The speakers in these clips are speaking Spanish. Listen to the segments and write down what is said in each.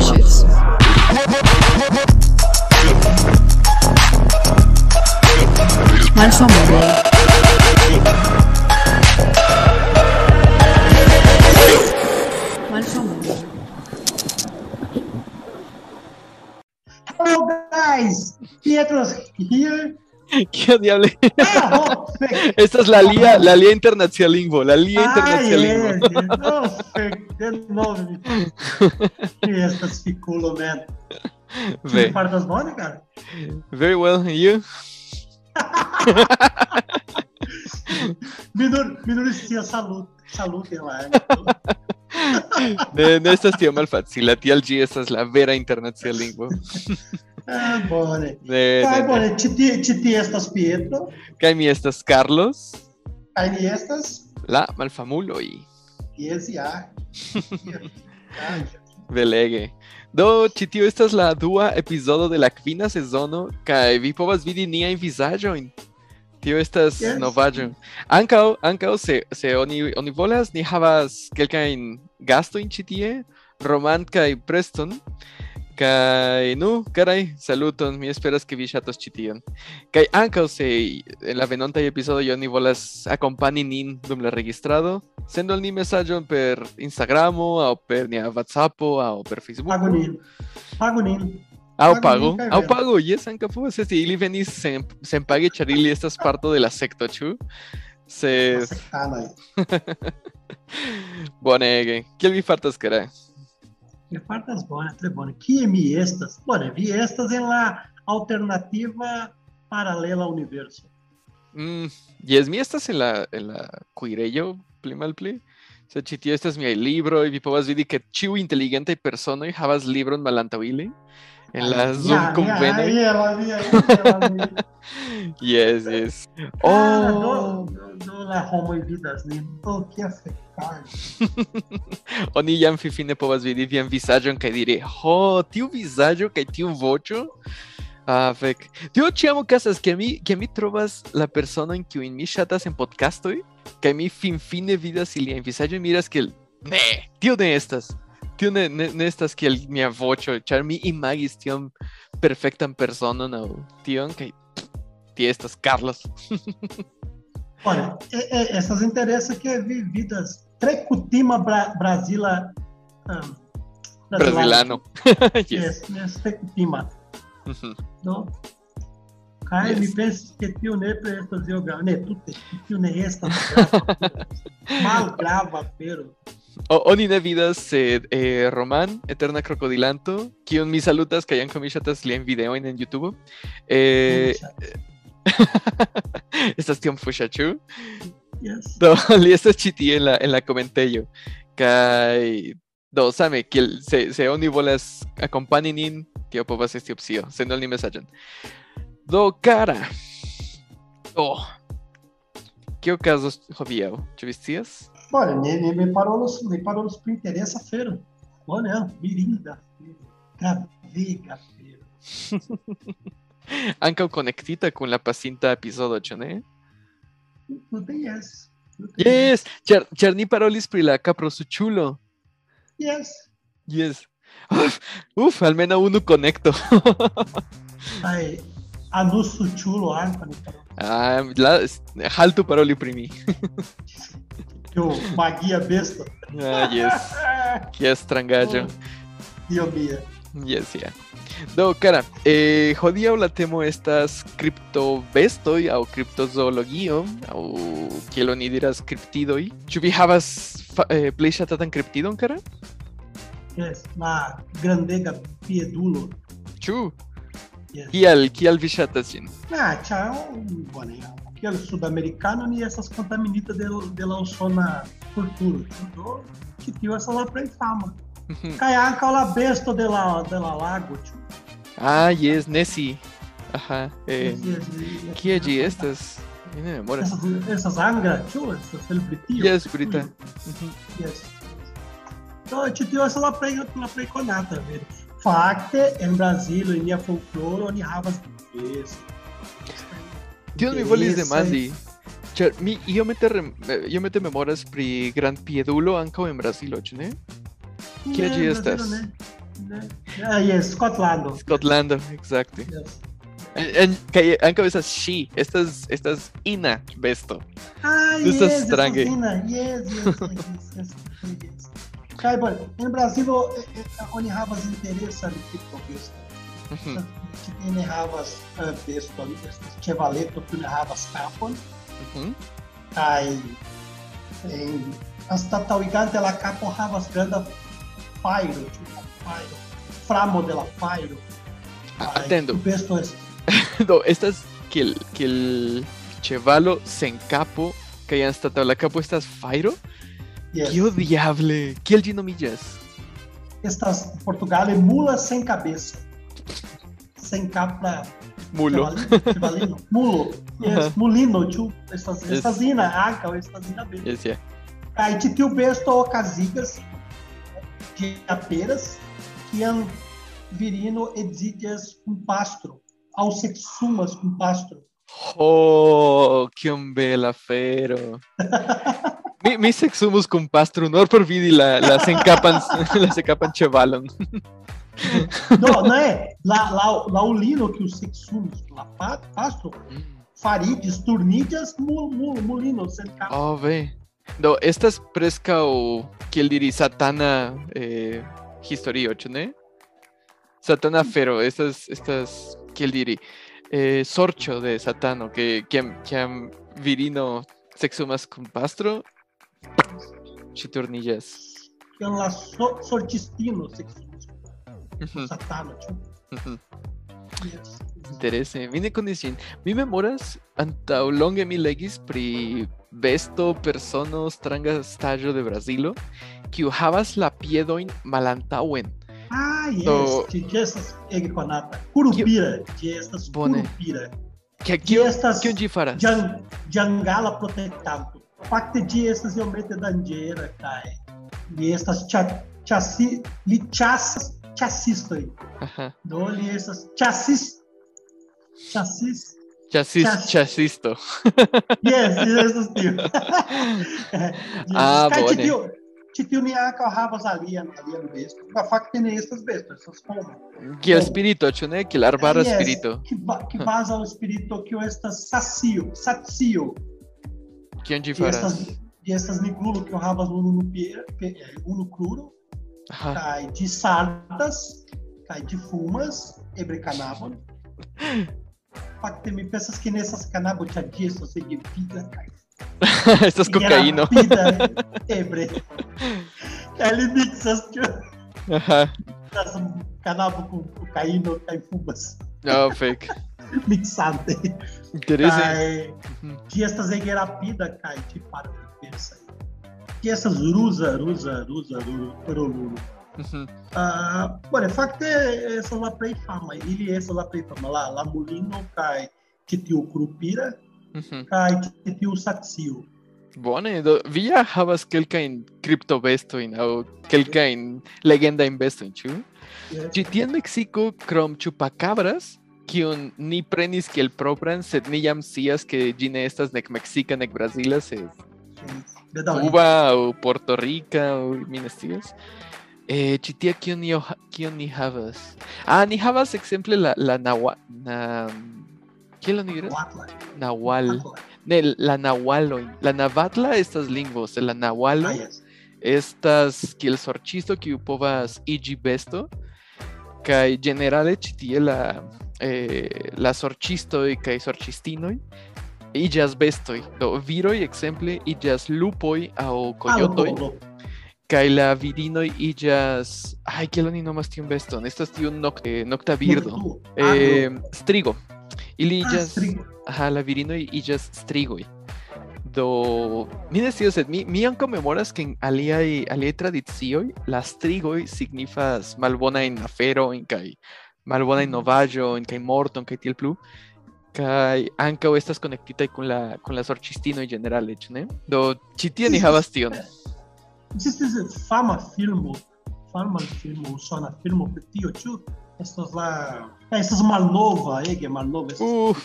fugidos. Mande sua mão, Hello guys, Pietro's here. ¿Qué diablo? Fe- Esta es la Lía, la Lía Internacionalingo, la Lía Internacionalingo. Oh, fe- de novo. Estas ficulo, man. Ve. Das bonas, cara? Very well, and you? Minur, minuricia salud, salud, lá. De, de estas tío Malfazzi, la tía G, esta es la Vera Internacionalingo. Ah, bone. De, Ah, de, bone, titi, titi estas Pietro, Caimi estas Carlos, aí estas, la Malfamulo y e esse A. Belege. Do, ĉi esta es la dua epizodo de la kvina sezono kaj vi povas vidi niajn vizaĝojn. Tio estas Yes. novaĵo. Ankaŭ ankaŭ se se oni oni volas ni havas kelkajn gastojn ĉi tie, Roman kaj Preston. Kaj nu, karaj, saluton, mi esperas ke vi ŝatos ĉi tion. Kaj ankaŭ se en la venontaj epizodo oni volas akompani nin dum la registrado, sendu al ni mesaĝon per Instagramo aŭ per nia WhatsAppo aŭ per Facebook. Pago nin. Pago nin. Aŭ nin kaj aŭ pago, jes, ankaŭ povas esti. Ili venis sen senpage, ĉar ili estas parto de la sekto, ĉu? Se bonege. Kiel vi fartas, kara? Me fartas bonas, tre. Kie mi estas? Bone, vi estas en la alternativa paralela ao universo. Mm, jes, mi estas en la en la kuirejo pli malpli. Se ĉi tio estas miaj libroj, vi povas vidi ke ĉiuj inteligentaj personoj havas libron malantaŭ ili en la Zoom aí ela, aí ela. Yes, yes. Cara, Oh, do, do, do la homo e vidas nin. Oh, que afectar. Oni jam finfine povas vidi vian vizaĝon kaj diri, ho, tiu vizaĝo kaj tiu voĉo. Ah, fek. Tio ĉiam okazas ke mi ke mi trovas la personojn kiujn mi ŝatas en podcastoj kaj mi finfine vidas iliajn vizaĝojn miras kiel ne, tio ne estas. Tio ne, ne, ne estas kiel mia voĉo, ĉar mi imagis tiom perfektan personon aŭ tion kaj tie estas Carlos. Olha, é, é, essas interessam que é vividas trecutima bra, Brasila. Um, Brasilano. yes. Yes, yes, trecutima. Mhm. No? Kai Yes. mi pensas que tio ne para estas jogar, ne, tu te, tio ne estas mal grava, pero. O, oni ne vidas eh, eh, Roman, Eterna Crocodilanto, kiun mi salutas mi ŝatas liajn videojn en YouTube. Eh, estas tiom fuŝa, ĉu? Yes. Li estas tie en la, en la komentejo. Kaj do, same, kiel se, se oni volas akompani nin, tio povas esti opcio, sendu al ni mesaĝon. Do, kara. Do. Okazos hodiaŭ? Ĉu vi scias? Olha, me, me, parou nos, me parou nos por interessa feira. Olha, mirim da feira. Gravega feira. Ankaŭ konektita kun la ĉu ne? Não tem yes. Não tem Yes, ĉar ĉar ni parolis pri la kaprosuĉulo. Yes. Yes. Uf, uf, almenaŭ unu konekto. Aí, anúncio chulo, Anthony. ah, la, haltu paroli pri o Maguia besta. Ah, yes. Kia strangaĵo. Dio mia. Yes, yeah. Do, cara, eh, hodiaŭ la temo estas kriptobestoj aŭ kriptozoologio aŭ kiel oni diras kriptidoj. Ĉu vi havas eh, plej ŝatatan kriptidon, cara? Yes. Na grandega piedulo. Ĉu? Yes. Kial, kial vi ŝatas ĝin? Ah, tchau, bom, aquele sul-americano e essas contaminitas de, de la zona cultura. Tudo que tinha essa lá pra fama. Mhm. Caiaca la besto de la, de la lago, tio. Ah, yes, Nessie. Ajá. Eh, Yes, yes, Kie ĝi estas? Mi ne memoras. Essas, essas angra, tio, essas celebrities. Yes, Brita. Mhm. Yes. Então, ci tinha essa lá pra lá pra conata, velho. Fakte en Brazilo, en nia folkloro, ni havas bestas. Tion mi volis demandi. Ĉar mi iomete rem- eh, iomete memoras pri grandpiedulo ankaŭ en Brazilo, ĉu ne? Kie ĝi estas? Ah, yes, Scotlando. Scotlando, exacto. Yes. En, en, anche estas she, estas, estas ina besto. Ah, yes, strange. Escocina. Yes, yes, yes, yes, yes, em Brasil, eh, eh, onde havas besto. Ujú, Tiene havas eh, besto ali, este chevaleto que havas capon. ujú. Kai, em hasta taŭigante la kapo havas granda fajro, ĉu la fajro, framo de la fajro. Ah, Kai, Atendo. tu Besto es No, estas que el, que el chevalo se encapo, que hayan estado la capo estas fairo. yes. Que diable, que el ginomillas. Estas em Portugal é mula sem cabeça. Sem capa Mulo. Chivalino, chivalino. Mulo. Yes, Aham. mulino, tio. Estas, Yes. estas ina, aca, estas ina bem. Yes, yeah. Aí tio besto ocasigas de aperas que han virino exidias com pastro. Ao sexumas com pastro. Oh, que un bella fero. Mi, mis exhumus con pastro, no por vidi la, las encapan, las encapan chevalon. Não, não é? Lá, lá, lá o lino que os sexumas, lá pa- pastro, farides, turnidias, mul, mul, mulino. Oh, ve. No, estas presca o que el diri satana eh, historio, ne? Satana fero, estas, estas, que el diri, eh, sorcho de satano, que, que, que virino sexumas con pastro, chiturnillas. Que é lá so, sortistino, sexumas, Satano, tio. ujú. Yes. Interese. Vine condición. Mi memoras longe mi legis pri besto persono stranga stajo de Brasilo, que havas la piedoin malantauen. Ah, yes, So- de, de estas ege conata. Curupira, de estas Bone. curupira. Que aqui De estas que onde faras? jan, jangala protectado. Facte de estas iomete dangeira, kai. De estas cha, chassi, li chassas, chassistoi. Ajá. Do li estas chassis, chassis. Chasis, Chas- chasisto. Yes, estas tio. Ah, Kai, bone. titio, titio ni acarravas ali, ali no besto. Mas facte tem estas bestas, essas como. Que el Bom. espíritu, chune, que el arbara Yes, espíritu. Que, ba que basa o espírito que o estas sacio, sacio. Que onde E estas, faras? e estas niglulo que o rabas uno no pie, pe- eh, uno cruro, Ajá. cai de sardas, cai de fumas, ebre canabon. Facte me pensas que nessas canabon tinha dias, você de vida, cai. Estás E era cocaíno. Vida, ebre. Cai ele mixas que Ajá. das canabo com cocaína, cai fumas. No, fake. Mixante. Interese. Cai Ujú. que estas egerapida cai de para de pensa. Que essas rusa, rusa, rusa, rusa, Ujú. Ah, bueno, facto é essa lá pra fama. Ele é essa lá pra fama. Lá, lá mulino cai titio crupira, Ujú. cai titio saxio. Bone, via havas kelkajn kriptobestoin aŭ kelkajn legendajn bestojn, ĉu? Ĉi tie en Meksiko, krom chupacabras, kiun ni prenis kiel propran, sed ni jam scias ke ĝi ne estas nek meksika nek brazila, sed Cuba o Puerto Rica o mi ne scias. Eh, ĉi tie kion ni, havas? Ah, ni havas ekzemple la la nawa, na oni diras? Atla. Nahual. Ne, la nahualoj. La navatla estas lingvos, la nahualo Ah, yes. estas kiel sorĉisto kiu povas iĝi besto kaj ĝenerale ĉi tie la eh, la sorĉistoj kaj sorĉistinoj iĝas bestoj. Do viroj ekzemple iĝas lupoj aŭ Ah, kojotoj lo- lo- kaj la virinoj iĝas ay kiel oni nomas tiun beston? Estas tiu nokt, eh, nokta birdo. lo- ah, Eh, strigo. Ili ah, iĝas strigo. Ajá, la virinoj iĝas strigoj. Do mi ne scias, sed mi mi ankaŭ memoras ke en aliaj aliaj tradicioj la strigoj signifas malbonajn aferojn kaj malbonajn novaĵojn kaj morton kaj tiel plu. Kaj ankaŭ estas konektitaj kun la kun la sorĉistinoj ĝenerale, ĉu ne? Do ĉi tie ni havas tion. Existe fama filmo, fama filmo, sona filmo per tio, ĉu? Estas la, eh, estas malnova, ege malnova, estas Uf,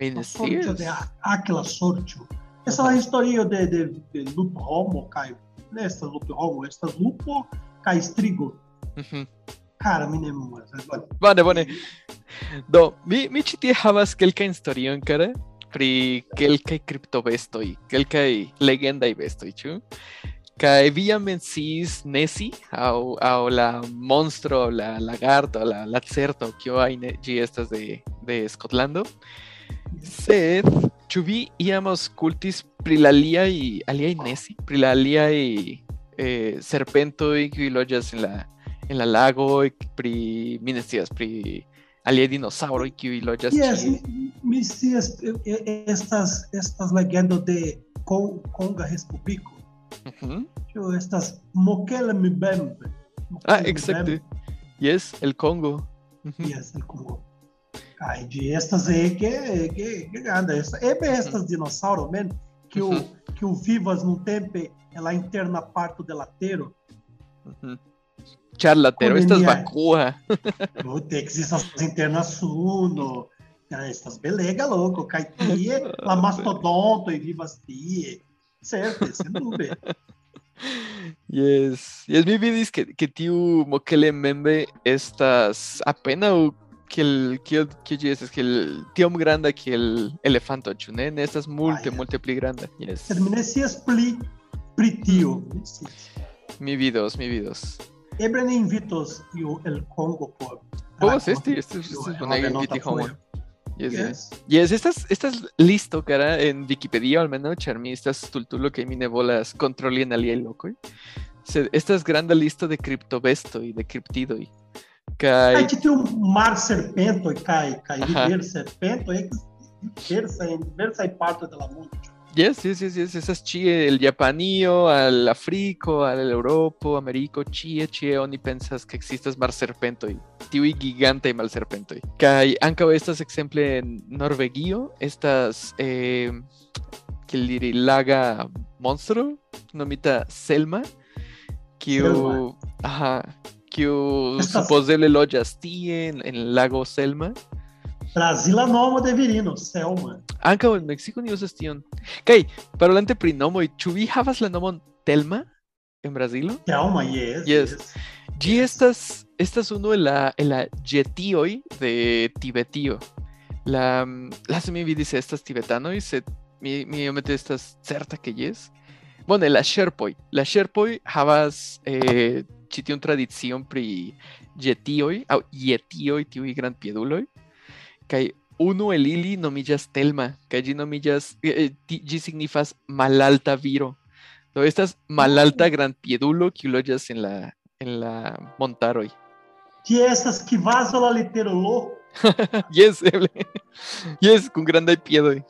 estas sorĉo de a- aquela sorĉo. Esa é a historio de, de, de lupo homo ne estas lupo homo, estas lupo Caistrigo. Mhm. Cara, mi nemo. Olha. Bone, bone. Do, mi, mi ĉi tie havas kelkajn historiojn, kara, pri kelkaj kriptobestoj, kelkaj legendaj bestoj, ĉu? Kaj vi jam menciis Nessie aŭ aŭ la monstro, la lagarto, la lacerto, kio ajn ĝi estas de de Skotlando. Sed, ĉu vi iam aŭskultis pri la aliaj aliaj Nessie, pri la aliaj eh, serpentoj kiuj loĝas en la en la lagoj, pri mi ne scias pri aliaj dinosaŭroj kiuj loĝas Yes, ĉie. mi, mi scias eh, eh, estas estas legendo de Con- Conga Respubliko. Mhm. Ĉu estas Mokele Mbembe. Ah, Mokele exacte. Mbembe. Yes, el Congo. Mhm. Yes, el Congo. Kaj ĝi estas ege ege ege granda. Esta- Eble estas dinosaŭro mem kiu Mhm. kiu vivas nuntempe en la interna parto de la tero. Charlatero, estas Colonial. vacua. Puta, ekzistas interna suno. Kaj Estas belega loko kaj tie la mastodontoj vivas tie. Certe, sendube. Yes. Yes, mi vidis que que tiu Mokele Membe estas apenaŭ kiel kiel kiel ĝi estas kiel tiom granda kiel elefanto, ĉu ne? Estas multe Ah, multe pli granda. Yes. Sed mi ne scias pli pri tio. Scias. Mi vidos, mi vidos. Eble ne invitos tiu el Congo por estis tiu estis en bonega la inviti fojo. Yes, yes. Yes. Estas, estas listo, cara, en Wikipedia al menos, ĉar mi estas stultulo kaj mi ne volas kontroli en aliaj lokoj. Sed estas granda listo de kriptobestoj, de kriptidoj. Kaj Kaj ĉi tiu mar serpentoj kaj kaj Aha. river serpentoj ekzistas diversaj en diversaj partoj de la mondo. Yes, yes, yes, yes, estas ĉie el Japanio al Afriko, al Eŭropo, Ameriko, ĉie, ĉie oni pensas ke ekzistas marserpentoj, tiuj gigantaj malserpentoj. Kaj ankaŭ estas ekzemple en Norvegio, estas eh, kiel diri laga monstro nomita Selma, kiu aha, kiu supozeble loĝas tie en, en lago Selma. Brasila nomo de virino, Selma. Ankaŭ en Meksiko ni uzas tion. Kaj parolante pri nomoj, ĉu vi havas la nomon Telma en Brazilo? Selma, yes. Yes. Ĝi estas estas unu el la el la ĝetioj de Tibetio. La lase mi vidis estas tibetanoj, sed mi mi iomete estas certa ke jes. Bone, la ŝerpoj. La ŝerpoj havas eh, ĉi tiun tradicion pri ĝetioj aŭ yetioj, tiuj grandpieduloj. Kaj unu el ili nomiĝas Telma, kaj ĝi nomiĝas eh, eh, signifas malalta viro. Do estas malalta grandpiedulo kiu loĝas en la en la montaroj. Ĝi estas kvazaŭ la litero L. yes, eble. yes, kun grandaj piedoj.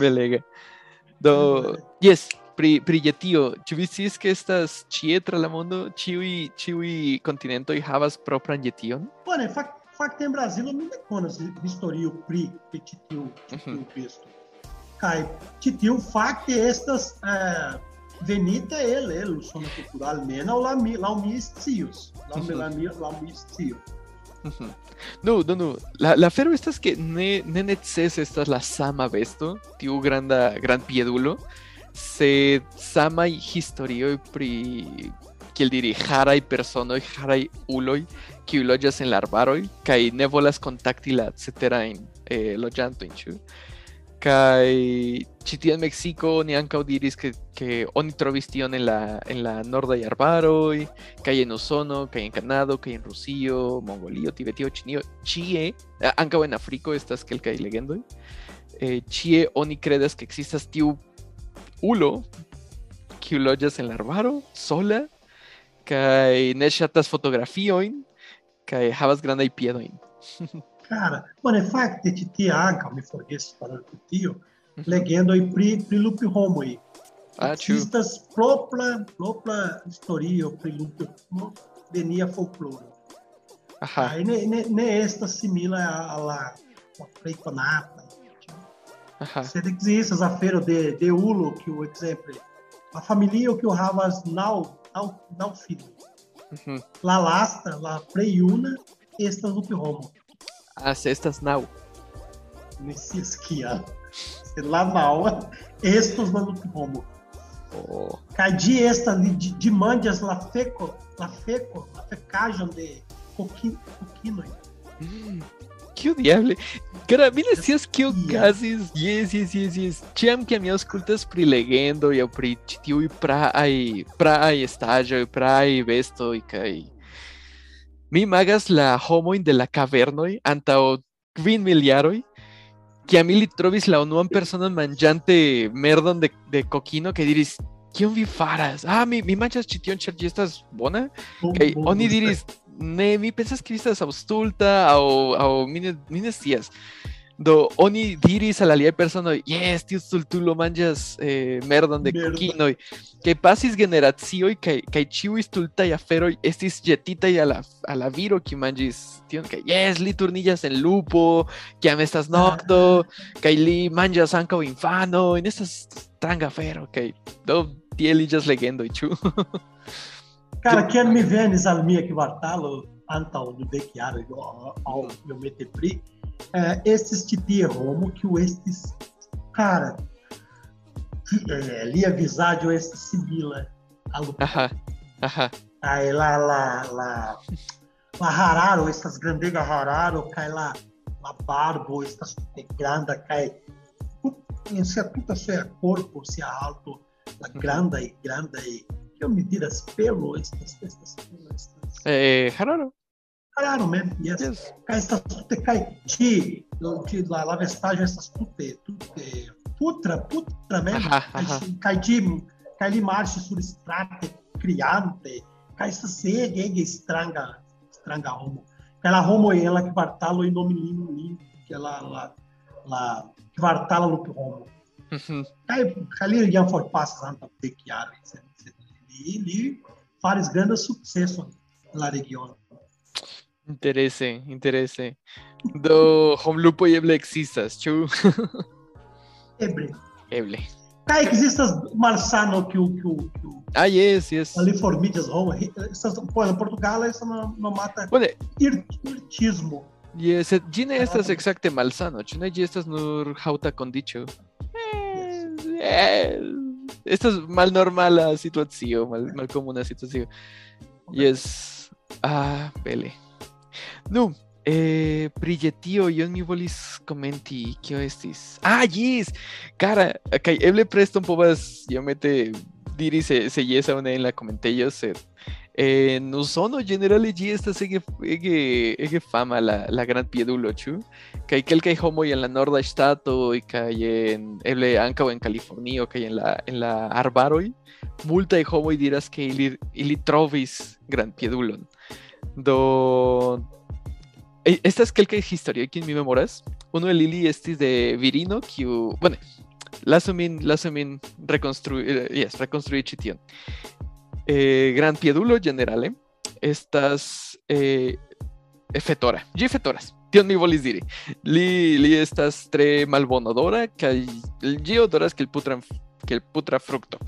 Belega. Do, yes, pri pri Yetio, ĉu vi sciis ke estas ĉie tra la mondo, ĉiuj ĉiuj kontinentoj havas propran Yetion? Bone, fak- fakte en Brazilo mi ne konas historio pri ĉi tiu besto. Kaj ĉi tiu fakte estas eh, venita el el usono cultural almenaŭ laŭ mi laŭ mi scius. Laŭ mi laŭ mi laŭ mi sciu. Mhm. No, no, no. La, la afero estas que ne, ne necese estas la sama besto, tiu granda gran piedulo, sed samaj historioj pri kiel diri haraj personoj, haraj uloj, kiuj loĝas en la arbaroj kaj ne volas kontakti la ceterajn eh, loĝantojn, ĉu? Kaj en Meksiko ni ankaŭ diris que, que oni trovis tion en la, en la nordaj arbaroj, kaj en Usono, kaj en Kanado, kaj en Rusio, Mongolio, Tibetio, Ĉinio, ĉie, a- ankaŭ en Afriko estas kelkaj legendoj. Eh, ĉie oni kredas ke ekzistas tiu ulo kiu loĝas en la arbaro sola kaj ne ŝatas fotografiojn kaj havas grandaj piedojn. Cara, bone, fakte ĉi tie ankaŭ mi forgesis paroli pri tio. Mhm. Legendoj pri pri lupihomoj. Ah, ĉu? Ekzistas propra propra historio pri lupihomoj de nia folkloro. Aha. Kaj ne, ne, ne estas simila a la la. Sed ekzistas afero de de ulo kiu ekzemple la familio kiu havas naŭ naŭ naŭ filoj. Mhm. La lasta, la plej juna estas lupihomo. Ah, se estas naŭ. Ne scias kial. Sed la naŭa estos la lupihomo. Oh. Cadi esta de, de mandias la feco, la feco, la fecajon de coquino. coquino. Mm, que diable. Cara, mi decías que o gases, yes, yes, yes, yes. Tinham que minhas cultas prilegendo e eu pritiu e pra aí, pra aí estágio e pra aí vesto e cai. Mi magas la homoin de la cavernoi antao quin miliaroi que a mi li trovis la unuan persona manjante merdon de, de coquino que diris kion vi faras? Ah, mi, mi manchas ĉi tion ĉar ĝi estas bona? Kaj oni diris ne, mi pensas ke vi estas aŭstulta aŭ aŭ mi ne, mi ne scias. Do oni diris al aliaj personoj, jes, tiu stultulo manĝas eh, merdon de Merda. kokinoj. Kaj pasis generacioj kaj kaj ĉiuj stultaj aferoj estis ĵetitaj al la al la viro kiu manĝis tion kaj jes, li turniĝas en lupo, kiam estas nokto, kaj li manĝas ankaŭ infanojn, estas stranga afero, kaj do tie liĝas legendoj, ĉu? Cara, quem me venes al mia kvartalo antaŭ dudek jaroj aŭ aŭ iomete pli, eh, estis ĉi tie homo kiu estis cara eh, lia vizaĝo estis simila al Aha, aha. Aí lá, lá, lá, lá hararo, estas grandega hararo, cai lá, lá barbo, estas grande, cai, se tudo se é corpo, se é alto, la grande e grande e que eu me diras pelo, estas, estas, estas, Eh, Hararo, hararo mesmo, yes. yes. Cai, estas tutte, cai, ti, ti, la, la vestagem, estas tutte, tutte, putra, putra mesmo, Aha, aha. cai, cai, ti, cai li marci sur strate, criante, cai esta sege, ege stranga, stranga homo. Aquela homo e ela que vartalo em nome lindo, lindo, que ela, lá, lá, que vartalo no homo. Mhm. Cai, cai li iam for passando a ter que ar, e li fares grande sucesso na região. Interese, interese. Do homlupo eble existas, ĉu? Ebre. Eble. Cai que existas Marçano que o, que o, que o Ah, yes, yes. ali formidas homo, essas, pô, em Portugal isso não, não mata Bone, ir, irtismo. yes, sed ĝi ne estas ekzakte malsano, ĉu ne ĝi estas nur haŭta kondiĉo? Eh, eh, estas malnormala situacio, mal, malkomuna situacio. Yes. Ah, bele. Nu, eh, pri ĝi tio ion mi volis komenti, kio estis. Ah, yes! Cara, kaj eble preston povas iomete diri se, se jes aŭ ne en la komentejo, sed en Usono ĝenerale ĝi estas ege, ege, ege fama la, la gran piedulo, ĉu? Kaj kelkaj homoj en la norda ŝtatoj kaj en eble ankaŭ en Kalifornio kaj en la en la arbaroj multaj homoj diras ke ili ili trovis gran piedulon. Do e- estas kelkaj historioj kiujn mi memoras. Unu el ili estis de virino kiu, bone, lasu min lasu min eh, yes, rekonstrui ĉi. Eh, gran piedulo ĝenerale estas eh, fetora. Ĝi fetoras. Tion mi diri. Li, li estas tre malbonodora kaj ĝi odoras kiel putra kiel putra frukto.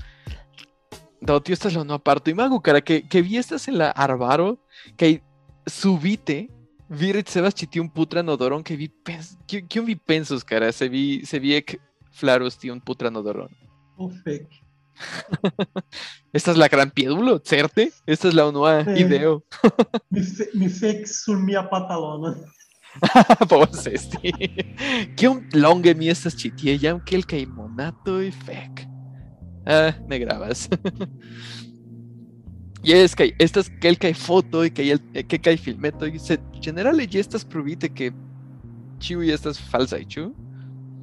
Do tio estas la unua parto. Imagu kara ke ke vi estas en la arbaro kaj subite vi ricevas ĉi tiun putran odoron ke vi pens ki- kion vi pensos kara se vi se vi ek flaros tiun putran odoron. O fake. Esta es la gran piedulo, certe? Esta es la unua Sí. ideo. Fe, me fake sur mia patalona. Povas esti. Kiom longe mi estas ĉi tie jam kelkaj monatoj fek. Ah, ne gravas. Yes, kaj estas kelkaj fotoj kaj el- eh, kelkaj filmetoj, sed ĝenerale ĝi estas pruvite ke ĉiuj estas falsaj, ĉu?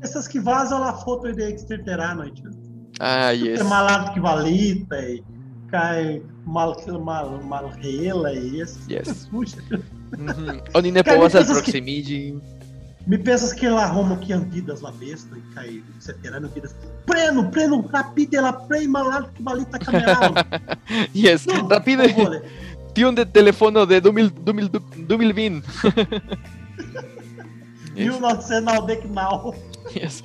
Essas que vazam la foto de extraterrano, tio. Ah, yes. malado que valita e cai mal, mal, mal rela e esses. Yes. Puxa. Mhm. Oni ne povas alproksimiĝi. Me pensas que lá Romo que antidas la besta e cai extraterrano que Preno, preno, rapide la prei malado que valita camerado. Yes, rapide. Vole. Tion de telefono de 2000 2000 2020. E o nosso senal decnal. Yes.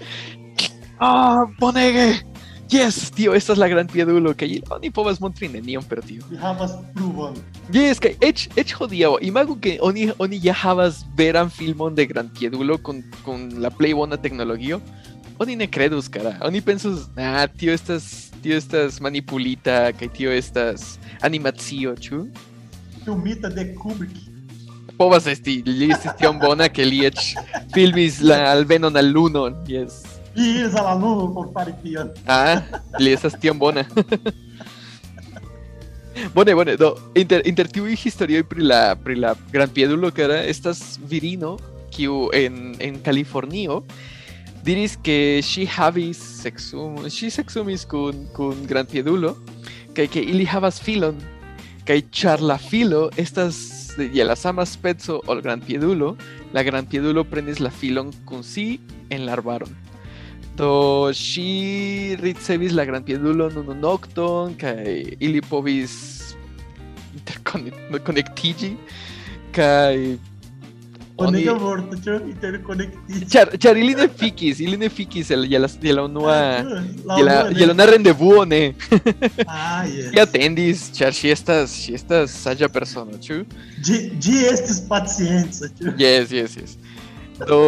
Ah, bonege! Yes, tio, estas la gran piedulo, kaj oni povas montri nenion per tio. E havas pruvon. Yes, kaj eĉ eĉ hodiaŭ, imagu ke oni oni ja havas veran filmon de gran piedulo kun kun la plej bona teknologio. Oni ne kredus, kara. Oni pensus, ah, tio estas tio estas manipulita, que tio estas animacio, ĉu? Filmita de Kubrick. Povas esti, li estis tiom bona ke li eĉ filmis la alvenon al lunon, yes. Al la luno por fari tion. Ah, li estas tiom bona. Bone, bone, do, inter, inter tiuj historioj pri la pri la grandpiedulo kara estas virino kiu en en Kalifornio diris que ŝi havis sexum, ŝi sexumis kun kun grandpiedulo kaj ke ili havas filon kaj ĉar la filo estas je la sama speco ol grandpiedulo, la grandpiedulo prenis la filon kun si en la arbaron. Ŝi ricevis la grandpiedulon unu nokton kaj ili povis interkonektiĝi kaj Bonega vorto, interkonektiĝi. Ĉar, ĉar ili ne fikis, ili ne fikis el, je la, je la unua je la, je la unua rendevuo ne. Ah, yes. Ŝi atendis, ĉar ŝi estas ŝi estas saĝa persono, ĉu? Ĝi ĝi estis pacienca, ĉu? Yes, yes, yes. Do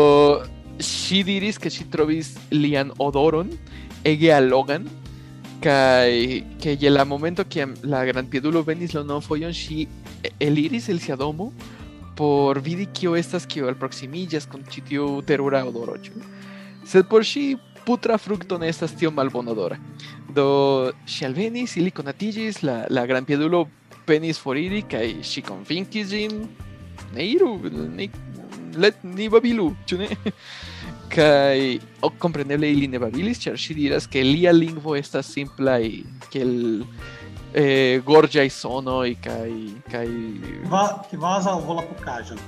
ŝi diris ke ŝi trovis lian odoron ege allogan kaj ke je la momento kiam la grandpiedulo venis la unuan fojon ŝi eliris el sia domo por vidi kio estas kio alproksimiĝas kun ĉi tiu terura odoro? Sed por ŝi putra frukto ne estas tiom malbonodora. Do ŝi alvenis, ili konatiĝis, la, la grandpiedulo penis foriri kaj ŝi konvinkis ĝin ne iru, ne, let, ni babilu, ĉu ne? kaj oh, kompreneble ili ne babilis, ĉar ŝi diras ke lia lingvo estas simplaj kiel eh, gorĝaj sonoj kaj kaj Va, que vaza al Volapucajan.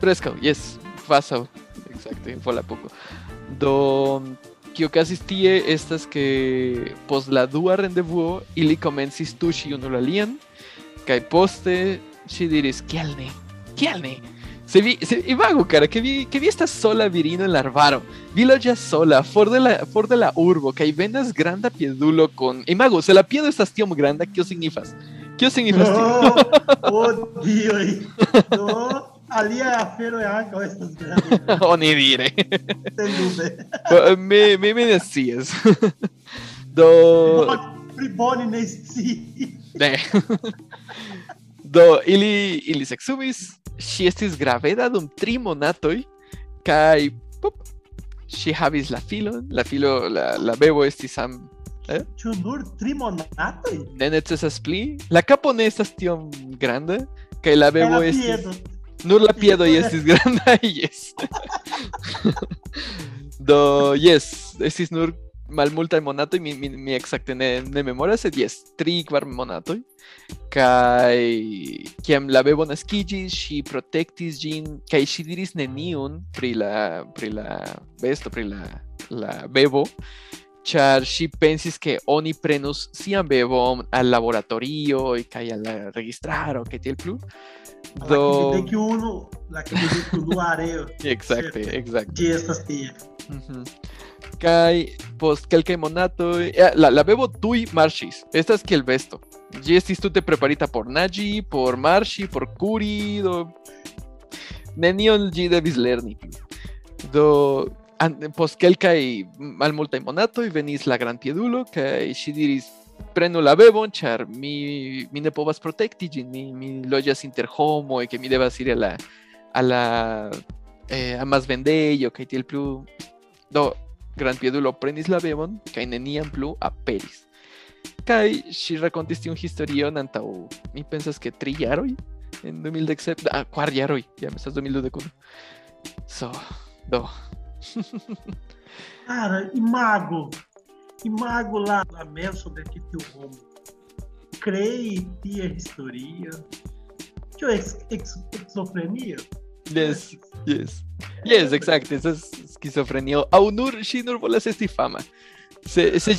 Preskaŭ, jes, kvazaŭ, ekzakte, Volapoko. Do kio okazis tie estas ke post la dua rendevuo ili komencis tuŝi unu la alian kaj poste ŝi diris kial ne? Kial ne? Se vi, se, imagu, cara, que vi, que vi estas sola virino en la arbaro. Vi loĝas sola, for de la, for de la urbo, kaj venas granda piedulo con... Imagu, se la piedo estas tiom granda, kio signifas? Kio signifas tio? Oh, oh dioj! Do, alia afero ankaŭ estas granda, Oni dire. sendube. me, me, me ne scias. Do... Pli bone ne scii. Ne. Do, ili, ili sexumis, ŝi estis graveda dum tri monatoj, kaj pop, ŝi havis la filon, la filo, la, la bebo estis am... Ĉu nur tri monatoj? Ne necesas pli. La kapo ne estas tiom granda, kaj la bebo la estis... piedo. Nur la piedoj Piedo. estis grandaj, yes. Do, yes, estis nur malmultaj monatoj, mi, mi, mi ekzakte ne, ne memoras, sed yes, tri kvar monatoj. Kaj kiam la bebo naskiĝis, ŝi protektis ĝin kaj ŝi diris neniun pri la pri la besto, pri la la bebo, ĉar ŝi pensis ke oni prenus sian bebon al laboratorio kaj al la registraro kaj tiel plu. La Do que que unu, la que unu areo. Exacte, exacte. Ĝi estas tie. Mhm. Kaj post kelkaj monatoj, eh, la, la bebo tuj marŝis. Estas kiel besto. Ĝi estis tute preparita por naĝi, por marŝi, por kuri, do nenion ĝi devis lerni. Do an, post kelkaj malmultaj monatoj venis la grandpiedulo kaj ŝi diris prenu la bebon, ĉar mi, mi ne povas protekti ĝin, mi, mi loĝas inter homoj, ke mi devas iri a la, a la eh, amasvendejo kaj tiel plu. Do grandpiedulo prenis la bebon kaj neniam plu aperis. Kaj ŝi rakontis tiun historion antaŭ mi pensas ke tri jaroj en 2017, ah, kvar jaroj, jam estas 2021. So, do. Cara, imago. Imago lá, lá mesmo sobre aqui teu homo. Crei tia historia. Tio, ex, ex, esquizofrenia? Yes, yes. Yes, estas skizofrenio. Aŭ nur ŝi nur volas esti fama. Se, se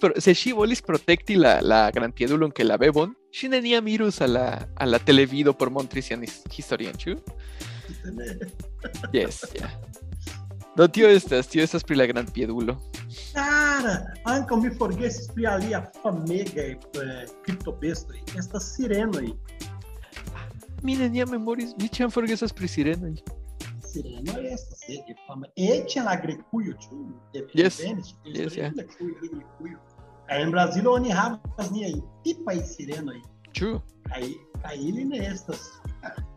pro- se ŝi volis protekti la, la grandpiedulon ke la bebon, ŝi neniam irus a la, a la televido por montri sian his- historion, ĉu? Yes, yeah. Do tio estas, tio estas pri la grandpiedulo. Cara, ankaŭ mi forgesis pri alia famegaj eh, kriptobestoj. Estas sirenoj. Mi neniam memoris, mi ĉiam forgesas pri sirenoj. Sirenoj estas ege fama. Eĉ en la Grekujo, ĉu? Yes, Venis, yes, yeah. Grekujo, Grekujo. Aí em Brasília, onde havas ni aí, tipo aí sireno aí. Chu. Aí, aí ele nestas,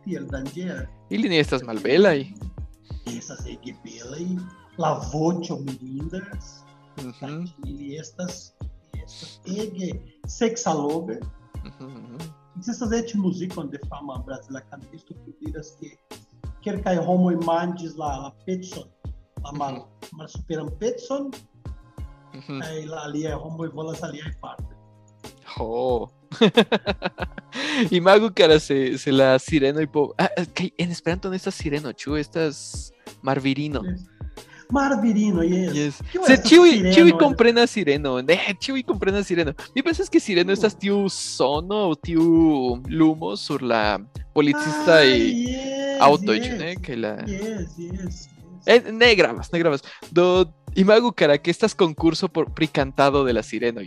ele dandia, Ili nestas malbela aí. essas aí que bela e lavote ou mirindas, Ujú, e estas, estas, ege sexalobe, ujú, ujú. Existas et muzikon de fama brasila kantisto que diras que quer kai homo imandis la la petson la mal mal superam petson Ujú. kai la alia homo volas alia parte Oh. Imago cara se, se la sireno y po... Ah, ah, que en Esperanto no estas sireno, chu, estas marvirino. Marvirino yes, Yes. Se tiui eh? comprena sireno, ne, tiui comprena sireno. Mi pensas que sireno estas tiu sono o tiu lumo sur la policista Ah, y yes, auto, yes, ne, que la... yes, yes. Eh, ne gravas, ne gravas. Do imago cara que estas concurso por pricantado de la sireno.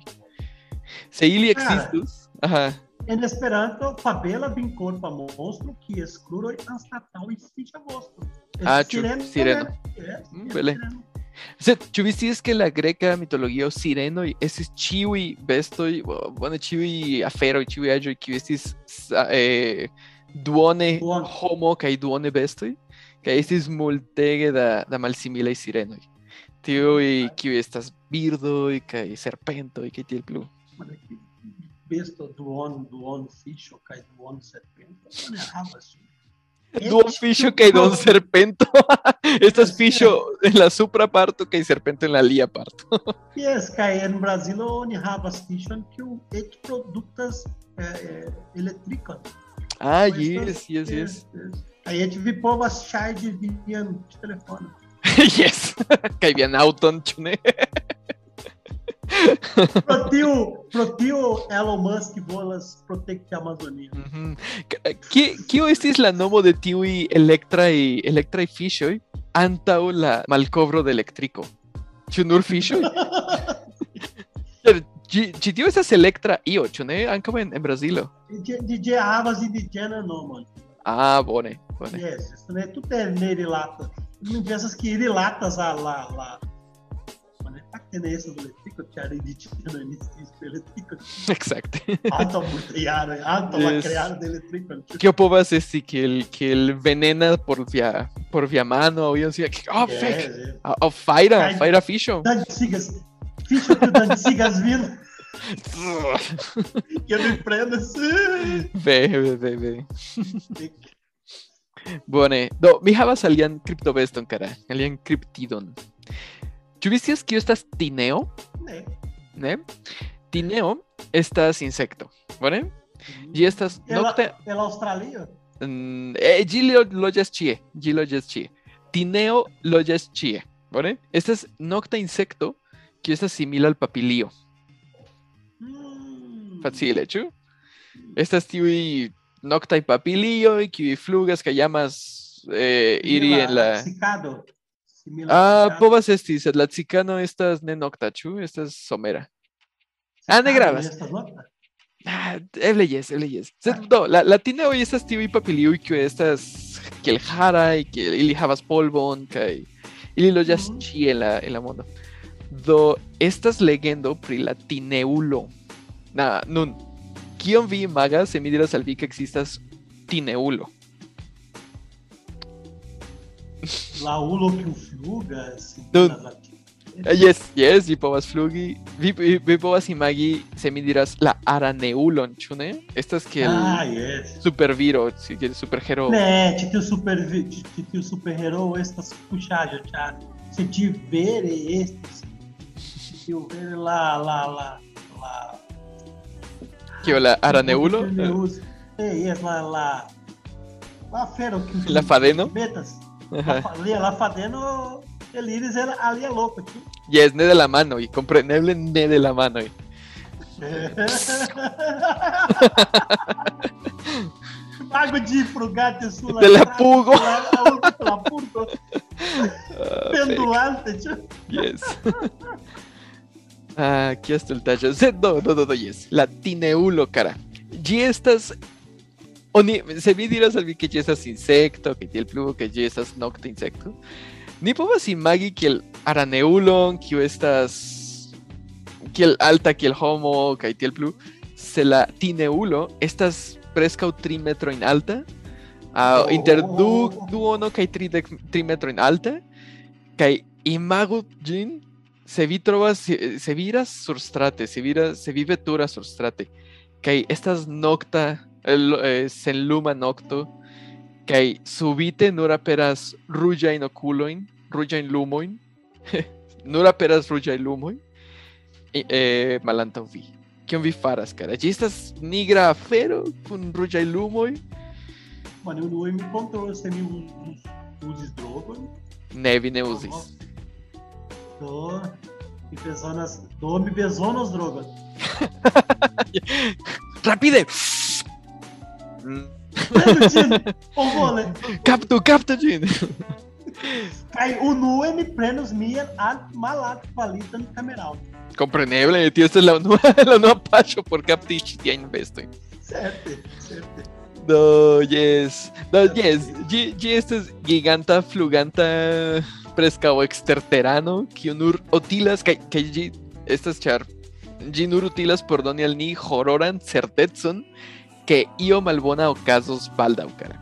Se ili Cara. existus, ajá. En Esperanto, fabela vin corpa monstro que escruro anstataŭ i fiĉa vostro. Ah, Estas ĉu sireno, sireno. yes, Mm, yes, bele. sireno. Se, ĉu vi scias ke la greka mitologio sirenoj estis ĉiuj bestoj, bo- bone ĉiuj aferoj, ĉiuj aĵoj kiuj estis sa- eh, duone Duone. homo kaj duone bestoj, kaj estis multege da, da malsimilaj sirenoj. Tiuj kiuj estas birdoj kaj serpentoj kaj tiel plu. Besto duon, duon fiŝo kaj duon serpento. Ne havas. Duon fiŝo kaj duon serpento. Estas fiŝo en la supra parto kaj serpento en la alia parto. Yes, kaj en Brazilo oni havas fiŝon kiu eĉ produktas eh, elektrikon. Ah, Estas- yes, yes, yes. Kaj eĉ vi povas ŝarĝi vian telefono. yes. Kaj vian auton, ĉu ne? Pro tio, pro tio Elon Musk volas protekti Amazonia. Mhm. K- ki- Kio estis la nomo de tiuj elektraj elektraj fiŝoj antaŭ la malkovro de elektriko? Ĉu nur fiŝoj? Ĉar Ĝi ĝi tio estas elektra io, ĉu ne? Ankaŭ en, en Brazilo. Ĝi ĝi- ĝi havas indiĝenan nomon. Ah, bone, bone. Yes, isso né? Tudo é nerilata. Não pensas que irilatas a lá, lá. Mas é que tem essa do eletrico, que era inditígena, início eletrico. Exacte. Alto multiar, alto la Yes. crear de eletrico. Kio povas esti kiel kiel venena por via por via mano aŭ ion sia. Oh, Yes, fek! yes. Aŭ aŭ fajra, Kaj- fajra fiŝo. Dan sigas, ficha que o Dan sigas vindo, que eu me prendo assim. Ve, ve, ve, ve. Do mi kriptobeston kara, alian kriptidon. Ĉu vi scias kio estas tineo? Né? Ne? Tineo estas insekto, bone? Ĝi estas Ela, nokte ela Australia? Mm, eh, ĝi lo- ĝi loĝas ĉie. Tineo loĝas ĉie, bone? Estas nokta insekto kiu estas simila al papilio. Hum. Facile? Estas tiuj noktaj papilioj kiuj flugas kaj llamas eh, iri en la Cicado. Ah, povas esti, sed la cicano estas ne nokta, ĉu? Estas somera. Ah, ne Cicado gravas. estas notas? Ah, eble jes, eble jes. Sed do, la, la tineoj estas kiuj estas kiel haraj, kiel ili havas polvon kaj ili loĝas Mhm. ĉie en la, en la mondo. Do estas legendo pri la tineulo. Na, nun, kion vi imagas se mi diras al vi ke ekzistas tineulo? La ulo que o fluga, assim, Do- nas ati- Eh, Yes, yes, vi povas flugi. Vi, vi, vi povas imagi se mi diras la araneulon, ĉu ne? Estas kiel Ah, yes. superviro, kiel superhero. Né, titio super titio superhero estas puxajo, ĉar se ti vere estes titio vere la la la la Kio la araneulo? Eh, yes, la la la fero que La fadeno? Metas. La, la fadeno el iris era ali é louco, tio. Yes, ne de la mano, y comprensible ne de la mano. y- Água de gato sul. De la pugo. La pugo. Pendulante, yes. Ah, aquí hasta el tallo. Se- No, no, no, no, yes. La tineulo, cara. Gi estas... Oni, se vi diras al que estas insecto, que tiel pluvo, que gi estas nocta insecto. Ni povas imagi que el araneulon, kiu estas kiel alta kiel homo kaj tiel plu se la tineulo estas preskaŭ tri metrojn alta uh, inter du duono kaj tridek tri metrojn alta kaj imagu ĝin se vi trovas se, se viras surstrate se viras se vi veturas surstrate. Kaj estas nokta el, eh, senluma nokto kaj subite nur aperas ruĝajn okulojn ruĝajn lumojn nur aperas ruĝaj lumoj eh, malantaŭ vi kion vi faras kara ĝi estas nigra afero kun ruĝaj lumoj Mano, eu não me controlo se me uses droga. ne vi ne uzis Tô me pesando as, tô me pesando as drogas. rapide Mm, O vole, kaptu kaptu ĝin cai o nu me prenos mia a malato palita no cameral. Compreneble, tio, esta es la unua, la unua paŝo por kapti ĉi tiajn bestojn. Certo, certo. Do, yes. Do, yes. Ĝi ĝi estas giganta fluganta preskaŭ eksterterano, kiu nur utilas kaj kaj ĝi estas ĉar ĝi nur utilas por doni al ni hororan certecon ke io malbona okazos baldaŭ kara.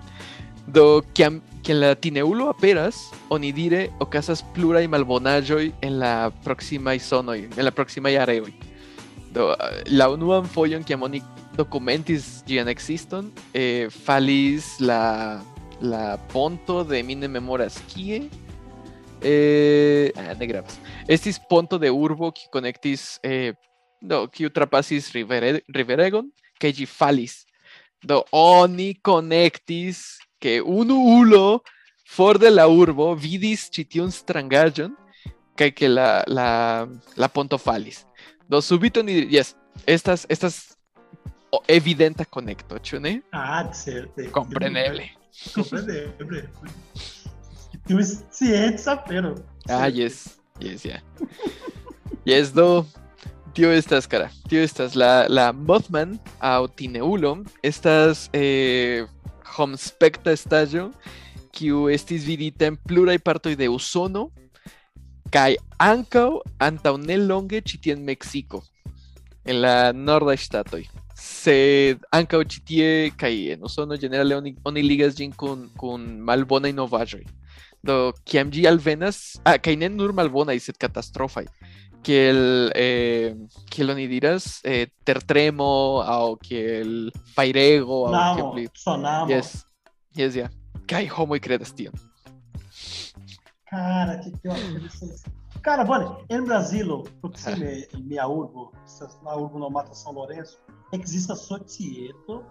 Do, kiam la tineulo aperas, oni dire okazas pluraj malbonaĵoj en la proksimaj zonoj, en la proksimaj areoj. Do, eh, la unuan fojon kiam oni dokumentis ĝian ekziston, eh, falis la la ponto de mi ne memoras kie. Eh, ah, ne gravas. Estis ponto de urbo kiu konektis eh, do kiu trapasis rivere, riveregon kaj ĝi falis. Do oni konektis ke unu ulo for de la urbo vidis ĉi tiun strangaĵon kaj ke la la la ponto falis. Do subito ni yes, estas estas evidenta konekto, ĉu ne? Ah, certo. Compreneble. Compreneble. Tu ciência, pero. Ah, yes, yes, yeah. yes, do, tio estas, cara. Tio estas, la, la Mothman aŭ Tineulo estas eh, homspekta estaĵo kiu estis vidita en pluraj partoj de Usono kaj ankaŭ antaŭ nelonge ĉi tie en la nordaj ŝtatoj. Sed ankaŭ ĉi tie kaj en Usono ĝenerale oni, oni ligas ĝin kun, kun malbonaj novaĵoj. Do ĝi alvenas, ah, kaj ne nur malbonaj, sed katastrofaj. Kiel, eh, kiel oni diras, eh, tertremo aŭ kiel fajrego aŭ kiel Namo, pli sonamo. Yes, yes, yeah. Kaj homoj kredas tion. Cara, que que. Cara, bom, em Brasília, proxime minha urbo, na urbo no Mata São Lourenço, existe a Sotieto,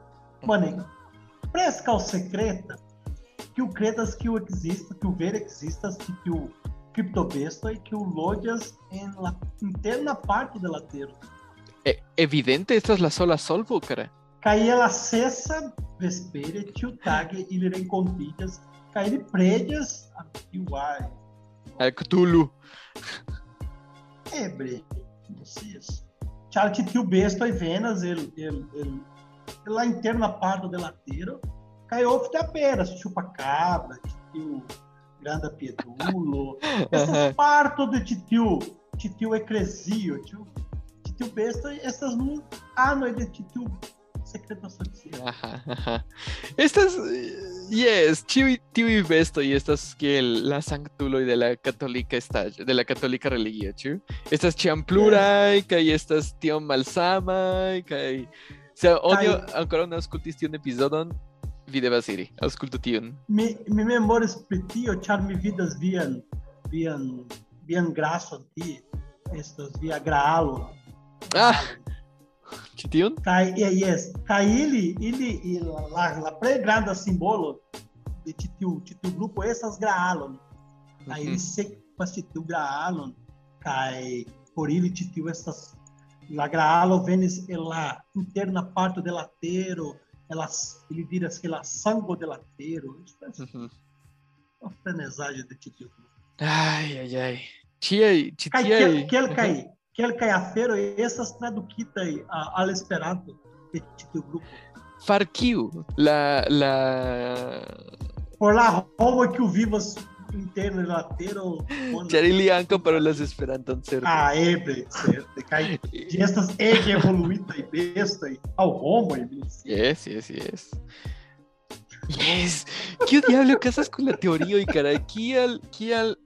mano, prescal secreta, que o cretas que o exista, que o ver exista, que o criptobesto e que o lodias em la interna parte da lateiro. E- evidente, estas la sola solvo, cara. Cai ela cessa vespere, tio tag, ele rencontilhas, cai ele prédias, e o ai. Eh, Cthulhu. Ebre, vocês. Charlie tio besto e Venas, ele, ele, ele, lá interna parte do lateiro, caiu de apenas, chupa-cabra, tio grande piedulo, essas partes de titio, titio ecresio, tio, titio besto, essas no ano de titio secreto social. Ajá, ajá. Estas, yes, tiuj tiuj bestoj estas kiel la sanktuloj de la katolika estaĵo, de la katolika religio, ĉu? Estas ĉiam pluraj kaj estas tiom malsamaj kaj se oni Kaj- ankoraŭ ne aŭskultis tiun epizodon, vi devas iri, aŭskultu tiun. Mi, mi memórias pretio, char mi vidas vian, vian, vian graço ti, estas via graalo. Ah! Ĉi tiun? Kai, e, yes, kai ele, ele, e la, la play grande simbolo de titiu, titiu grupo essas graalon. Kai Mhm. ele se pas titiu graalon, kai por ele titiu essas la graalo venes e la interna parte del lateiro, elas, ele diras que la sango del lateiro. Isso é Mhm. uma frenesagem de titiu. Ai, ai, ai. Ĉiaj, ĉi Kai, tiaj. quel, quel kai, quel kai afero essas traduquitai al esperanto de titiu grupo. Far kiu? La la Por lá, Roma que o Vivas interno e latero. Charili anca para las esperantan certo. Ah, ebre, certo. Cai gestas ege evoluita e besta e ao homo e Yes, yes, yes. Yes. ¿Qué diablo haces con la teoría y cara? Aquí al, aquí al...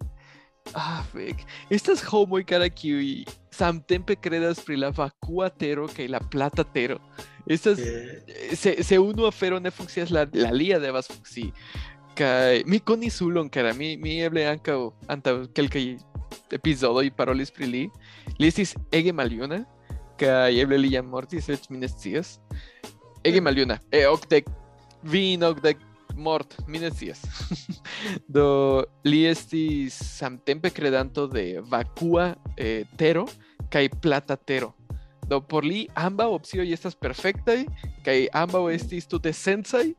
Ah, fake. Estas homo y cara aquí samtempe credas pri la vacuatero que la platatero. Estas Eh, se, se uno afero ne funkcias la, la lia devas funkci. Kaj mi konis ulon, kara mi mi eble ankaŭ antaŭ kelkaj epizodoj parolis pri li. Li estis ege maljuna kaj eble li jam mortis, eĉ mi. Ege maljuna. E okdek vin okdek mort, mi. Do li estis samtempe kredanto de vakua eh, tero kaj plata tero. Do por li ambaŭ opcioj estas perfektaj kaj ambaŭ estis tute sencaj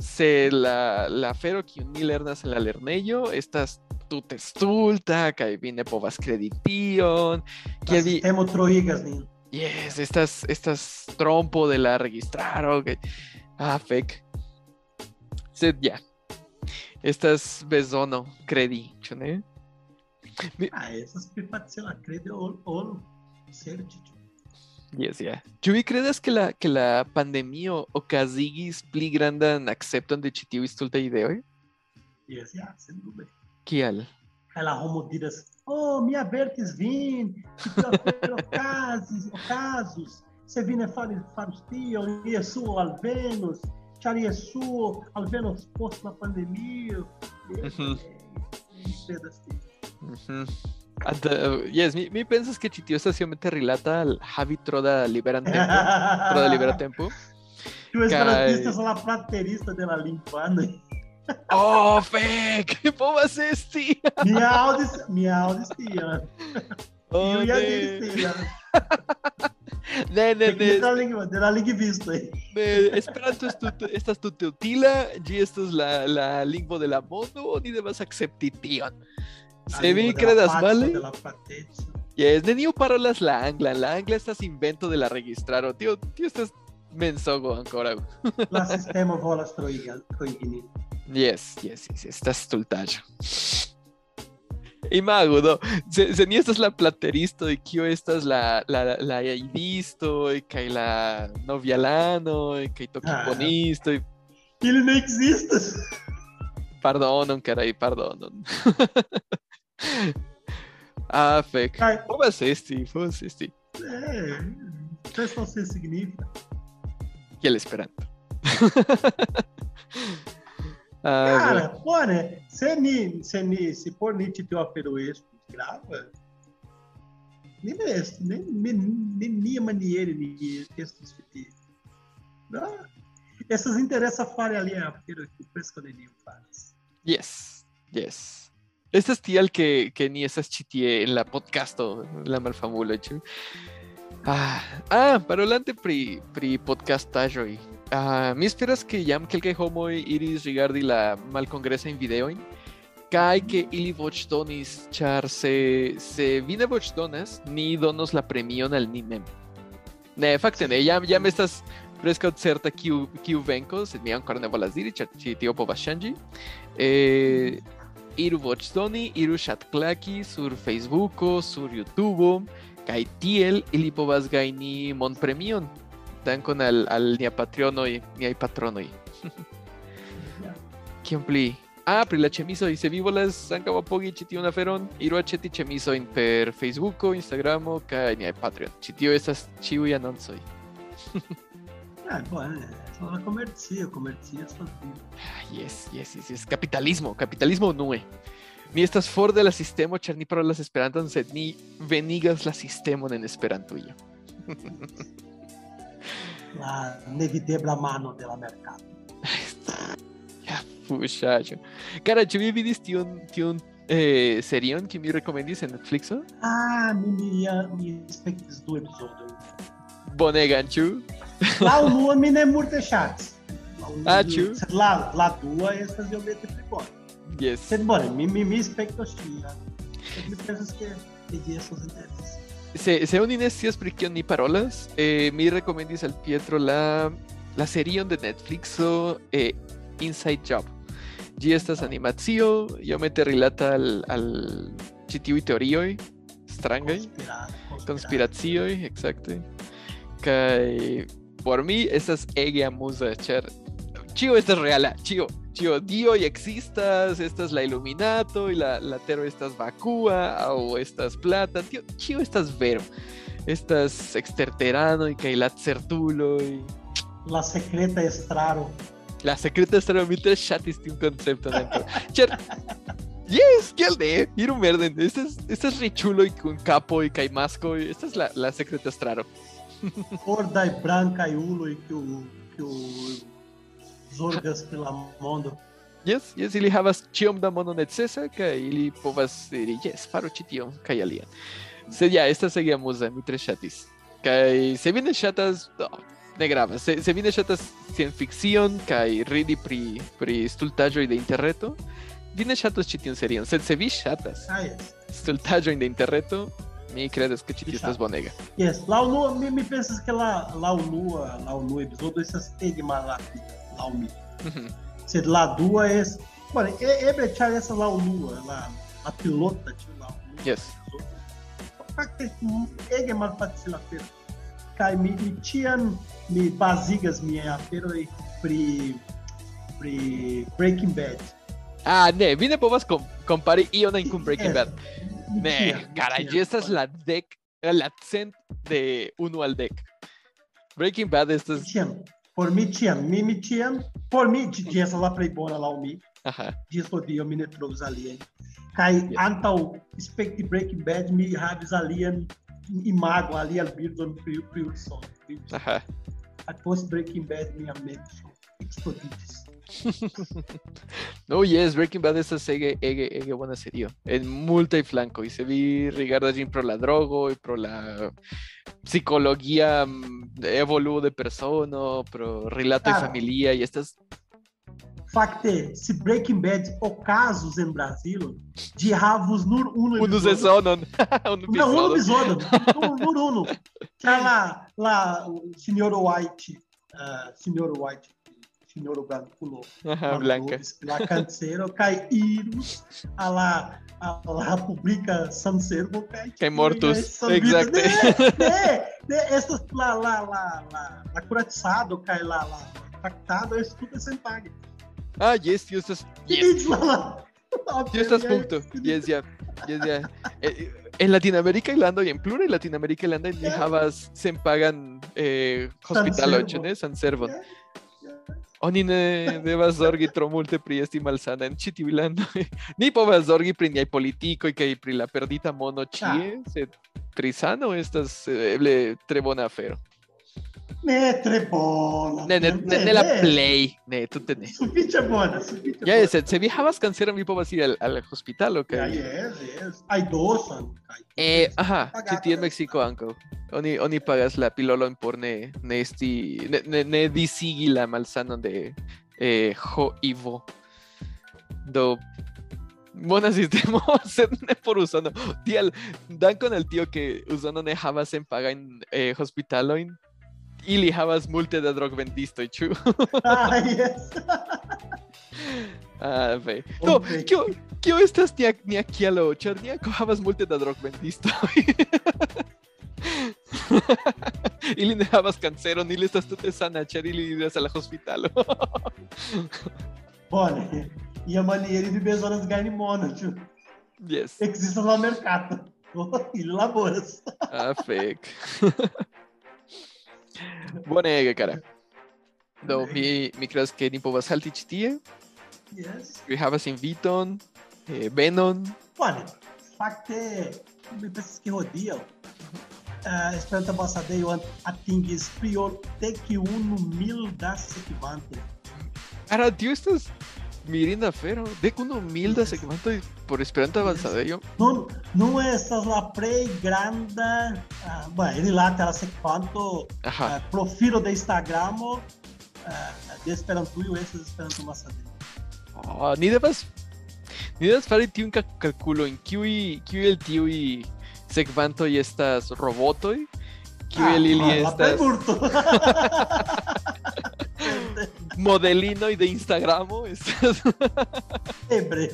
se la la afero kiun ni lernas en la lernejo estas tute stulta kaj vi ne povas kredi tion. Kiel vi Sistemo troigas nin. Yes, estas estas trompo de la registraro que ah fake. Sed ja. Estas bezono kredi, ĉu ne? Ah, essas privatização crede ol ol certo. Yes, yeah. Ĉu vi kredas ke la ke la pandemio okazigis pli grandan akcepton de ĉi tiuj stultaj ideoj? Yes, ja, sem dúvida. Kial? Ela homo diras, oh, mi avertis vin, que casos, casos, se vine fari farus tion, Iesu alvenos, ĉar Iesu alvenos post la pandemio. Mhm. Mi kredas tion. Mhm. Anta, yes, mi, mi pensas que ĉi tio estas iomete rilata al havi tro da liberan tempo, tro da libera tempo. Tu la praterista de la lingvano. Oh, fake! Povas esti! Mi audis, mi audis tion. Oh, Io ja ne. diris tion. Ne, ne, De ne, la lingvo, de la lingvistoj. ne. Esperanto estu, estas tute utila, ĝi estas la, la lingvo de la mondo, oni devas akcepti tion. Se vi kredas male, De yes, neniu parolas la anglan, la angla estas invento de la registraro, tio, tio estas mensogo ankoraŭ. La sistemo volas troigi troigi nin. Yes, yes, yes, estas stultaĵo. Imagu, do, se, se ni estas la plateristo y kio estas la, la, la aidisto kaj la novialano kaj tokiponisto y Ili ne ekzistas. pardonon, caray, pardonon. ah, fek. Kaj Povas esti, povas esti. eh, Presto se signifa. Kiel Esperanto. ah, Cara, bone, se ni se ni se por ni te afero isso grava. Nem mesmo, nem nem nem minha maneira ni textos que Não. Essas interessam fare ali a afero que presto de nenhum faz. Yes, yes. Estas tial que, que ni esas chitie en la podcasto, la malfamulo, ĉu? Ah, ah, parolante pri, pri podcastaĵoj. Ah, mi esperas ke jam kelkaj homoj iris rigardi la malkongresajn videojn kaj ke ili voĉdonis, ĉar se, se vi ne ni donos la premion al ni mem. Ne, fakte ne, jam, jam estas preskaŭ certa kiu, kiu venkos, mi ankoraŭ ne volas diri, ĉar ĉi tio. Eh, iru voĉdoni, iru ŝatklaki sur Facebooko, sur YouTube, kaj tiel ili povas gajni monpremion. Dankon al, al nia patronoj, niaj patronoj. Kion pli? Ah, pri la ĉemisoj, se vi volas ankaŭ apogi ĉi tiun aferon, iru aĉeti ĉemisojn per Facebooko, Instagramo kaj niaj Patreon. Ĉi tio estas ĉiuj anoncoj. Ah, bone, só la comercio, comercio Ah, Yes, yes, yes, yes. Capitalismo, capitalismo unue. Ni estas for de la sistemo, ĉar ni parolas Esperanton, sed ni venigas la sistemon en Esperantujo. la nevidebla mano de la mercado. Ja, fuŝaĵo. Kara, ĉu vi vidis tiun tiun eh, serion kiun mi rekomendis en Netflixo? Ah, mi mi mi spektis du epizodoj. Bonegan, ĉu? La unua mi ne multe ŝatis. La unua- Ah? Sed la la dua estas iomete pli bona. Yes. Sed bone, mi mi mi mi pensas ke ĝi estas interesa. Se, se pri kion ni parolas, eh, mi rekomendis al Pietro la, la serion de Netflixo eh, Inside Job. Gi estas animacio, io mete rilata al, al citiui teorioi, strangai, Conspirado, conspiracioi, exacte. Kai por mi estas ege amusa, char Chio estas reala, chio, chio dio y existas, estas la Illuminato y la, la tero estas vacua o estas plata, tío, chio estas vero. Estas exterterano y kai la certulo y La secreta estraro. la secreta extremamente chatis de un concepto dentro. Char, yes, que de ir un verde. Este es, este es richulo y con capo y caimasco. Y esta es la, la secreta estraro. Gorda e branca e ulo e que o, que o Zorgas pela mundo. Yes, yes, ili havas ĉiom da mono necesa kaj ili povas diri yes, faru ĉi tion kaj alian. Sed ja, estas ege amuza, mi tre ŝatis. Kaj se vi ne ŝatas, no, ne gravas. Se, se vi ne ŝatas sciencfikcion kaj ridi pri pri stultaĵoj de interreto, vi ne ŝatos ĉi tiun serion. Sed se vi ŝatas Ah, yes. stultaĵojn de interreto, mi kredas ke ĉi tio estas bonega. Yes. Lá o Lua, me, me pensas que lá, lá o Lua, lá o Lua episódio, essas tegma lá, lá o mi. Mhm. Se lá dua é. Bueno, e, e bechar essa lá o Lua, lá, a pilota, tio lá o Lua. Yes. Fakte, ege mal facila afero. Kaj mi, mi tiam mi bazigas mia aferoj pri pri Breaking Bad. Ah, ne, vi ne povas kom kompari ion kun Breaking Bad. Mi Ne, tiam, mi caray, tiam. y esta es la deck, la cent de uno al deck. Breaking Bad, esta Mi es. tiam. Por mi tiam, mi mi tiam, por mi de de essa lá playbona lá o mi. Ajá. Dias podia mi ne trovis alien. Kaj Yes. antaŭ spekti Breaking Bad mi havis alian imago, alian birdon pri pri Wilson. Ajá. Após Breaking Bad mia mente explodidis. No, yes, Breaking Bad es ege, ege, ege buena serio. En multi flanco. Y se vi rigarda gin pro la drogo y pro la psicología mm, evolu de persona, pro relato y Cara. familia. Y estas. Fakte, se Breaking Bad ocasos em Brasil, de havos nur uno Uno episódio. sesonon. Un Não, um episodio. episódio. Nur, uno. Que é lá, lá, o Sr. White, uh, Sr. White, Branco, no, Ajá, blanca. cai Irus, a lá, a lá publica Sancervo, cai. Cai mortos. Exacto. Exacto. né, né, essas lá, lá, lá, lá, lá curatizado, cai lá, lá, tractado, isso tudo sem pague. Ah, yes, estas. E Yes. estás punto. Yes, ya. Yes, ya. Eh, en Latinoamérica hablando y en plural Latinoamérica hablando y Javas se pagan eh, hospital Servo. 8, ¿no? San Servo. Oni ne devas zorgi tro multe pri esti malsana en ĉi tiu lando. Ni povas zorgi pri niaj politikoj kaj pri la perdita mono ĉie, sed pri sano estas eh, eble tre bona afero. Ne, tre bona. Ne, ne, ne, ne la play, tute ne. Sufiĉe bona, sufiĉe Ja, bona. sed se vi havas kanceron, vi povas ir al, al hospitalo Ja, kaj yes, yes. Hay kaj- Eh, aha, Pagata. ĉi tie en Meksiko ankaŭ. Oni oni pagas la pilolon por ne ne esti ne, ne, ne disigi la malsanon de eh, HIV. Do bona ne por Usono. Tial, dankon al tio que Usono ne havas en pagajn eh, hospitalojn, ili havas multe da drogvendistoj, ĉu? Ah, yes. Ah, ve. Do, Ok. kio kio estas nia nia kialo, ĉar nia havas multe da drogvendistoj. ili ne havas kanceron, ili estas tute sana, ĉar ili iras al la hospitalo. Bone. E de besonas ganhe mono, tio. yes. Existe lá no mercado. E laboras. Ah, fake. Bonege, cara. Do, mi, mi creas que ni povas halti ĉi tie. Yes. Vi havas inviton, eh, venon. Bone. Fakte, mi pensas que hodiaŭ uh, Esperanto ambasadejo atingis pli ol dek unu mil da sekvantoj. Ara, tio estas mirinda afero. Dek unu mil da sekvantoj por Esperanto avanzadejo. Nun, nun estas la plej granda, uh, bueno, rilate la sekvanto Aha. uh, profilo de Instagramo uh, de Esperantujo estas Esperanto ambasadejo. Oh, ni devas ni devas fari tiun ka- kalkulojn kiuj kiuj el tiuj sekvantoj estas robotoj kiuj el ili Ah, la plej estas. Modelino y de Instagramo. Estás... Lembre.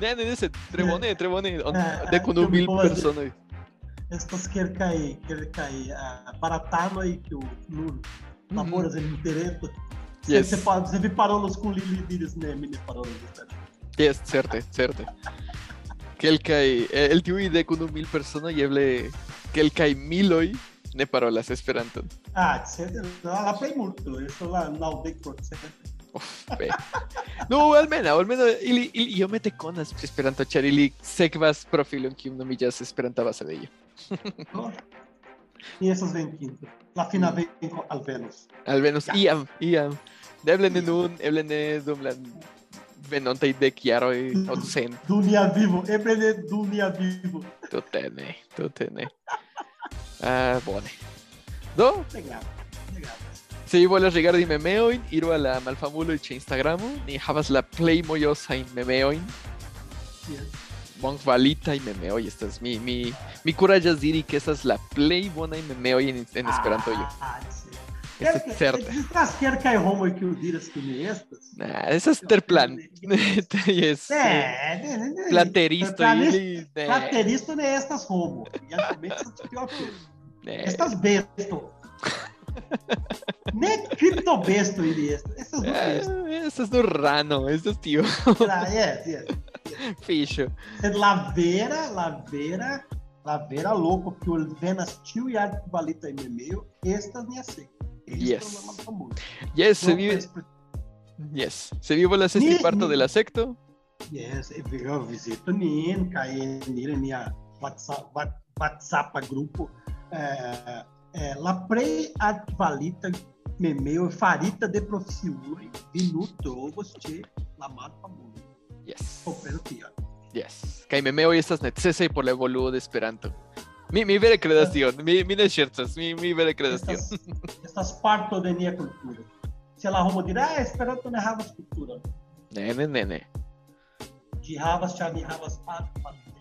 Ne, ne, ne, se trebone, trebone. On, Ah, de mil personas. Estas quer cair, quer cair a baratano aí que o no namoras ele interessa. Yes. Você, você vê parolas com Lili Diris, né, mini parolas. Yes, certe, certe. Kelkai, eh, el tiu ide con un mil personas y hable Kelkai miloi ne parolas esperanto. Ah, você, ela play muito, isso lá na aldeia sempre. Uf, be. No, almena, almena, ili, ili, io mete conas esperanto, char ili sekvas profilon kium nomigas esperanta base de ello. E essas vêm quinto. La fina vem com Alvenos. Almenos iam, iam. Deble ne nun, eble ne dum la venontaj dek jaroj od cent. Dunia vivo, Ebrene Dunia vivo. Tute ne, tute ne. Ah, bone. Do, Legal, legal. se vi volas rigardi memeojn, iru al la malfamuloj ĉe Instagramo, ni havas la plej mojosajn memeojn, Yes. bonvalitaj memeoj estas mi mi mi kuraĝas diri ke estas la plej bonaj memeoj en, en Esperanto. Ah, sim. Estas Quer que, certe. estas quer que homo que o diras que me estas. Nah, esas terplan. yes. É, Planterista- ili. ne, Platerista não é estas homo. E realmente estas pior coisa. Ne. Estas besto. Nem cripto besto ele estas. Estas não besto. Eh, Estas no rano, estas tío. É, é. Ficho. É laveira, laveira, laveira louco que o venas tio e a valita em meio, estas nem assim. Yes. Yes, se vive. Yes, Yes. Se vive la sexta Ni- parto ni- de la secto. yes, eu visito nin, cai nire minha WhatsApp, wa- WhatsApp grupo, é, é, la pre ad valita memeo farita de profisione, minuto ovos te la mata mundo. Yes. Compre que ó. Yes. Kaj memeo estas necesaj por la evoluo de Esperanto. Mi, mi vere kredas tion. Mi, mi ne ŝercas. Mi, mi vere kredas tion. Estas, parto de nia cultura. Se ela homo dir, ah, esperanto ne havas cultura. Ne, ne, ne, ne. Ĝi havas, ĉar ni havas valite.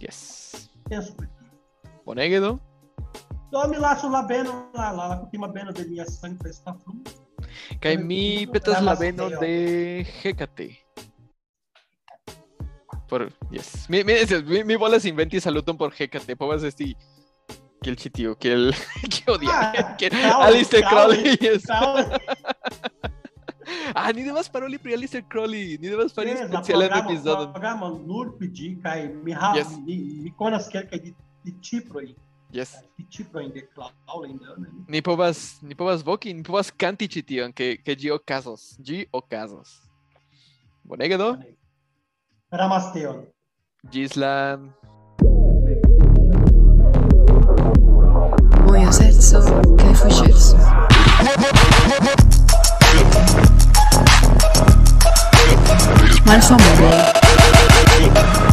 Yes. Penso por ti. Bonege do? Do mi lasu la la, la, kutima beno de mi tú petas la grabas veno video. de Hecate. Por, yes. Mi, mi, mi, mi volas inventi saluton por Hecate. Povas esti kiel ĉi tiu, kiel kiel odia. Ah, Kiel Crowley, Alistair Crowley. Crowley, yes. Crowley. Ah, ni devas paroli pri Alistair Crowley. Ni programo, epizodon. programo nur pedi kaj mi ha Yes. mi, mi konas kelkaj di, di ciproj, Yes. di ciproj de Crowley, ne? Ni povas, ni povas voki, ni povas kanti ĉi tion, ke ke ĝi okazos. Ĝi okazos. Bonege do? Ramasteon. Ĝis la Moje serce kaj fuŝirso. Malfamuloj.